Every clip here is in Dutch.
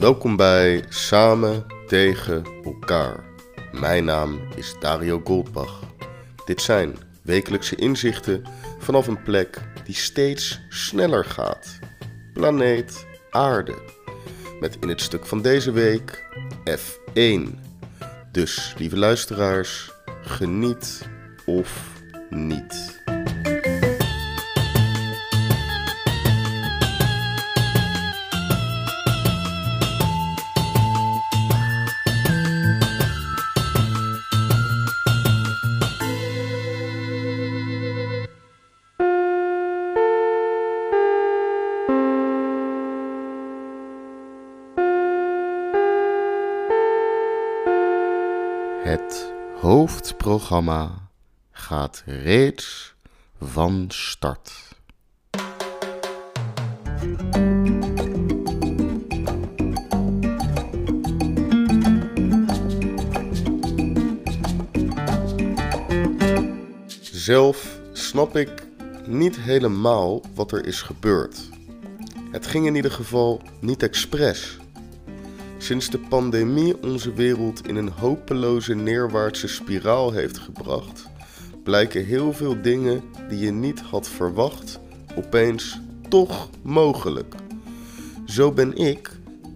Welkom bij Samen tegen elkaar. Mijn naam is Dario Goldbach. Dit zijn wekelijkse inzichten vanaf een plek die steeds sneller gaat. Planeet Aarde. Met in het stuk van deze week F1. Dus, lieve luisteraars, geniet of niet. Het hoofdprogramma gaat reeds van start. Zelf snap ik niet helemaal wat er is gebeurd. Het ging in ieder geval niet expres. Sinds de pandemie onze wereld in een hopeloze neerwaartse spiraal heeft gebracht, blijken heel veel dingen die je niet had verwacht opeens toch mogelijk. Zo ben ik,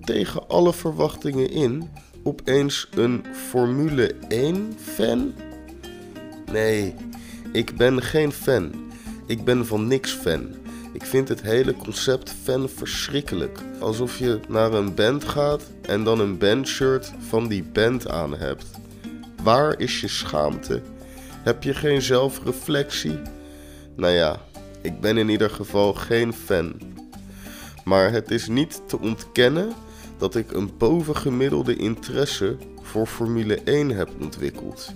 tegen alle verwachtingen in, opeens een Formule 1 fan? Nee, ik ben geen fan. Ik ben van niks fan. Ik vind het hele concept fan verschrikkelijk. Alsof je naar een band gaat en dan een bandshirt van die band aan hebt. Waar is je schaamte? Heb je geen zelfreflectie? Nou ja, ik ben in ieder geval geen fan. Maar het is niet te ontkennen dat ik een bovengemiddelde interesse voor Formule 1 heb ontwikkeld.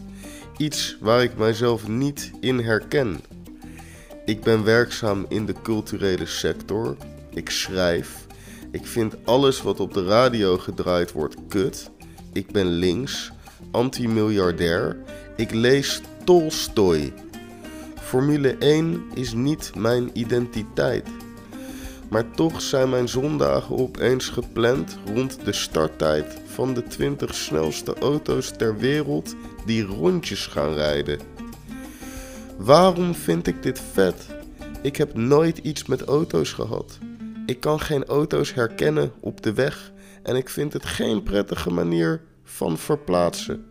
Iets waar ik mijzelf niet in herken. Ik ben werkzaam in de culturele sector. Ik schrijf. Ik vind alles wat op de radio gedraaid wordt kut. Ik ben links, anti-miljardair. Ik lees Tolstoy. Formule 1 is niet mijn identiteit. Maar toch zijn mijn zondagen opeens gepland rond de starttijd van de 20 snelste auto's ter wereld die rondjes gaan rijden. Waarom vind ik dit vet? Ik heb nooit iets met auto's gehad. Ik kan geen auto's herkennen op de weg en ik vind het geen prettige manier van verplaatsen.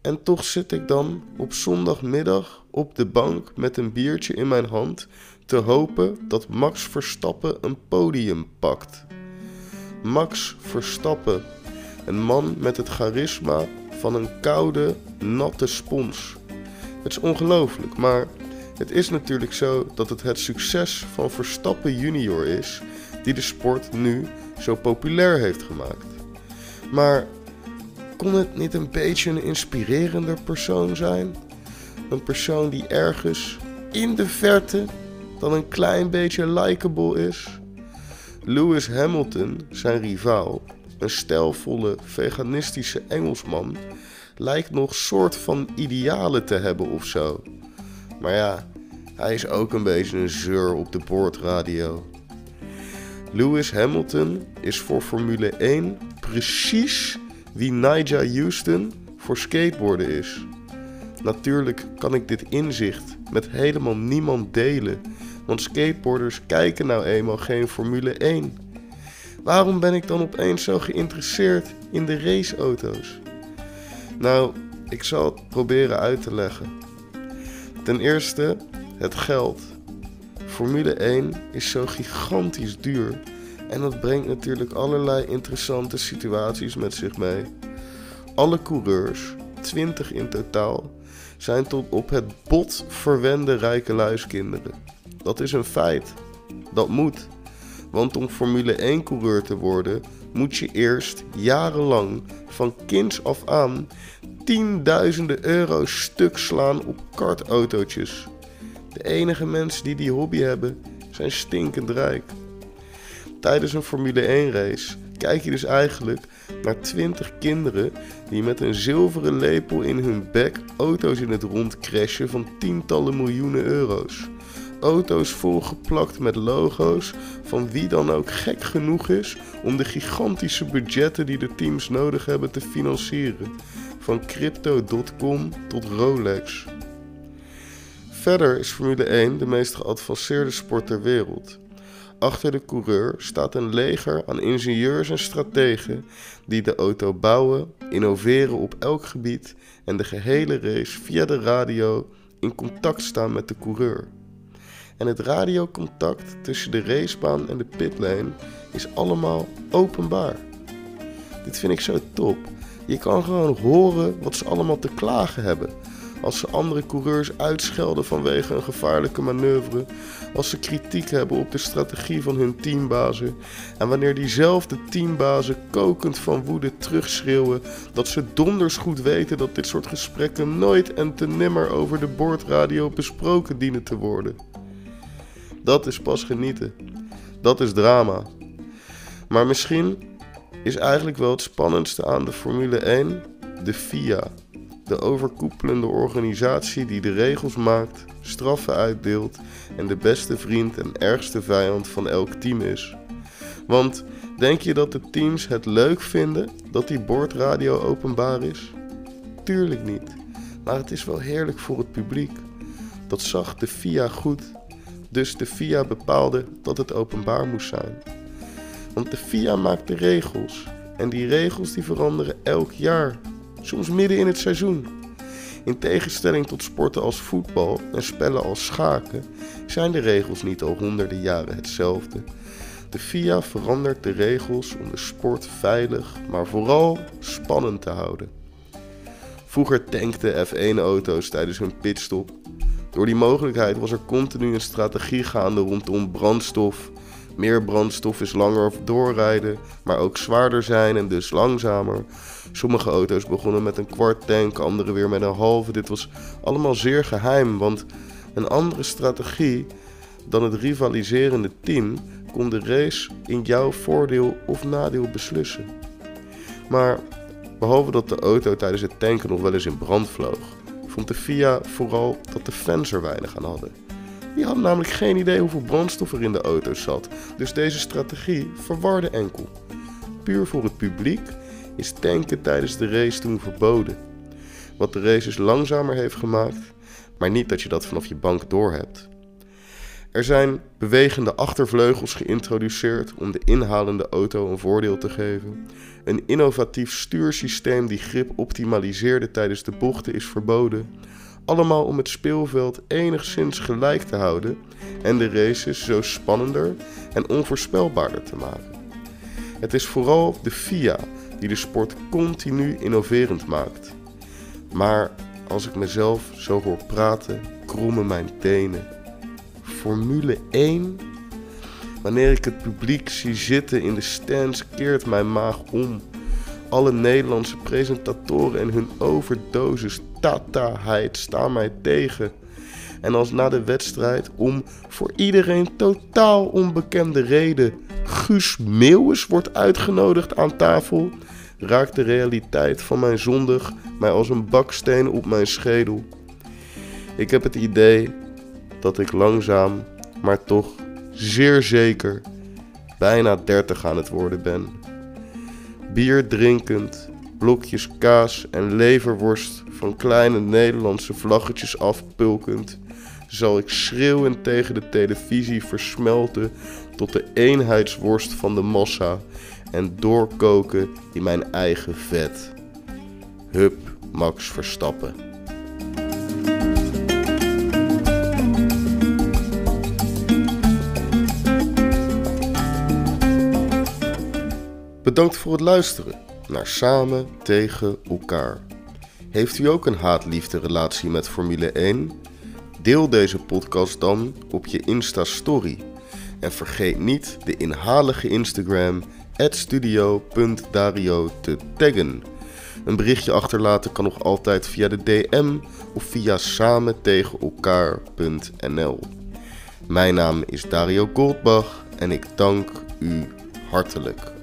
En toch zit ik dan op zondagmiddag op de bank met een biertje in mijn hand te hopen dat Max Verstappen een podium pakt. Max Verstappen, een man met het charisma van een koude, natte spons. Het is ongelooflijk, maar het is natuurlijk zo dat het het succes van Verstappen junior is die de sport nu zo populair heeft gemaakt. Maar kon het niet een beetje een inspirerender persoon zijn? Een persoon die ergens in de verte dan een klein beetje likable is? Lewis Hamilton, zijn rivaal, een stijlvolle veganistische Engelsman, lijkt nog soort van idealen te hebben of zo. Maar ja, hij is ook een beetje een zeur op de boordradio. Lewis Hamilton is voor Formule 1 precies wie Nigel Houston voor skateboarden is. Natuurlijk kan ik dit inzicht met helemaal niemand delen, want skateboarders kijken nou eenmaal geen Formule 1. Waarom ben ik dan opeens zo geïnteresseerd in de raceauto's? Nou, ik zal het proberen uit te leggen. Ten eerste het geld. Formule 1 is zo gigantisch duur en dat brengt natuurlijk allerlei interessante situaties met zich mee. Alle coureurs, 20 in totaal, zijn tot op het bot verwende rijke luiskinderen. Dat is een feit. Dat moet. Want om Formule 1 coureur te worden, moet je eerst jarenlang van kinds af aan tienduizenden euro's stuk slaan op kartautootjes. De enige mensen die die hobby hebben zijn stinkend rijk. Tijdens een Formule 1 race kijk je dus eigenlijk naar 20 kinderen die met een zilveren lepel in hun bek auto's in het rond crashen van tientallen miljoenen euro's. Auto's volgeplakt met logo's van wie dan ook gek genoeg is om de gigantische budgetten die de teams nodig hebben te financieren. Van crypto.com tot Rolex. Verder is Formule 1 de meest geavanceerde sport ter wereld. Achter de coureur staat een leger aan ingenieurs en strategen die de auto bouwen, innoveren op elk gebied en de gehele race via de radio in contact staan met de coureur. En het radiocontact tussen de racebaan en de pitlane is allemaal openbaar. Dit vind ik zo top. Je kan gewoon horen wat ze allemaal te klagen hebben als ze andere coureurs uitschelden vanwege een gevaarlijke manoeuvre, als ze kritiek hebben op de strategie van hun teambazen en wanneer diezelfde teambazen kokend van woede terugschreeuwen dat ze donders goed weten dat dit soort gesprekken nooit en te nimmer over de boordradio besproken dienen te worden. Dat is pas genieten. Dat is drama. Maar misschien is eigenlijk wel het spannendste aan de Formule 1 de FIA de overkoepelende organisatie die de regels maakt, straffen uitdeelt en de beste vriend en ergste vijand van elk team is. Want denk je dat de teams het leuk vinden dat die boordradio openbaar is? Tuurlijk niet, maar het is wel heerlijk voor het publiek. Dat zag de FIA goed, dus de FIA bepaalde dat het openbaar moest zijn. Want de FIA maakt de regels en die regels die veranderen elk jaar soms midden in het seizoen. In tegenstelling tot sporten als voetbal en spellen als schaken zijn de regels niet al honderden jaren hetzelfde. De FIA verandert de regels om de sport veilig, maar vooral spannend te houden. Vroeger tankten F1-auto's tijdens hun pitstop. Door die mogelijkheid was er continu een strategie gaande rondom brandstof. Meer brandstof is langer doorrijden, maar ook zwaarder zijn en dus langzamer. Sommige auto's begonnen met een kwart tank, andere weer met een halve. Dit was allemaal zeer geheim, want een andere strategie dan het rivaliserende team kon de race in jouw voordeel of nadeel beslissen. Maar behalve dat de auto tijdens het tanken nog wel eens in brand vloog, vond de FIA vooral dat de fans er weinig aan hadden. Die hadden namelijk geen idee hoeveel brandstof er in de auto zat, dus deze strategie verwarde enkel. Puur voor het publiek is tanken tijdens de race toen verboden. Wat de races langzamer heeft gemaakt, maar niet dat je dat vanaf je bank doorhebt. Er zijn bewegende achtervleugels geïntroduceerd om de inhalende auto een voordeel te geven. Een innovatief stuursysteem die grip optimaliseerde tijdens de bochten is verboden. Allemaal om het speelveld enigszins gelijk te houden en de races zo spannender en onvoorspelbaarder te maken. Het is vooral de FIA die de sport continu innoverend maakt. Maar als ik mezelf zo hoor praten, krommen mijn tenen. Formule 1? Wanneer ik het publiek zie zitten in de stands, keert mijn maag om. Alle Nederlandse presentatoren en hun overdosis tataheid staan mij tegen. En als na de wedstrijd om voor iedereen totaal onbekende reden Guus Meeuwis wordt uitgenodigd aan tafel, raakt de realiteit van mijn zondig mij als een baksteen op mijn schedel. Ik heb het idee dat ik langzaam, maar toch zeer zeker bijna 30 aan het worden ben. Bier drinkend, blokjes kaas en leverworst van kleine Nederlandse vlaggetjes afpulkend, zal ik schreeuwend tegen de televisie versmelten tot de eenheidsworst van de massa en doorkoken in mijn eigen vet. Hup, Max Verstappen. Bedankt voor het luisteren naar Samen tegen elkaar. Heeft u ook een haat-liefde relatie met Formule 1? Deel deze podcast dan op je Insta-story. En vergeet niet de inhalige Instagram studio.dario te taggen. Een berichtje achterlaten kan nog altijd via de DM of via samen tegen elkaar.nl. Mijn naam is Dario Goldbach en ik dank u hartelijk.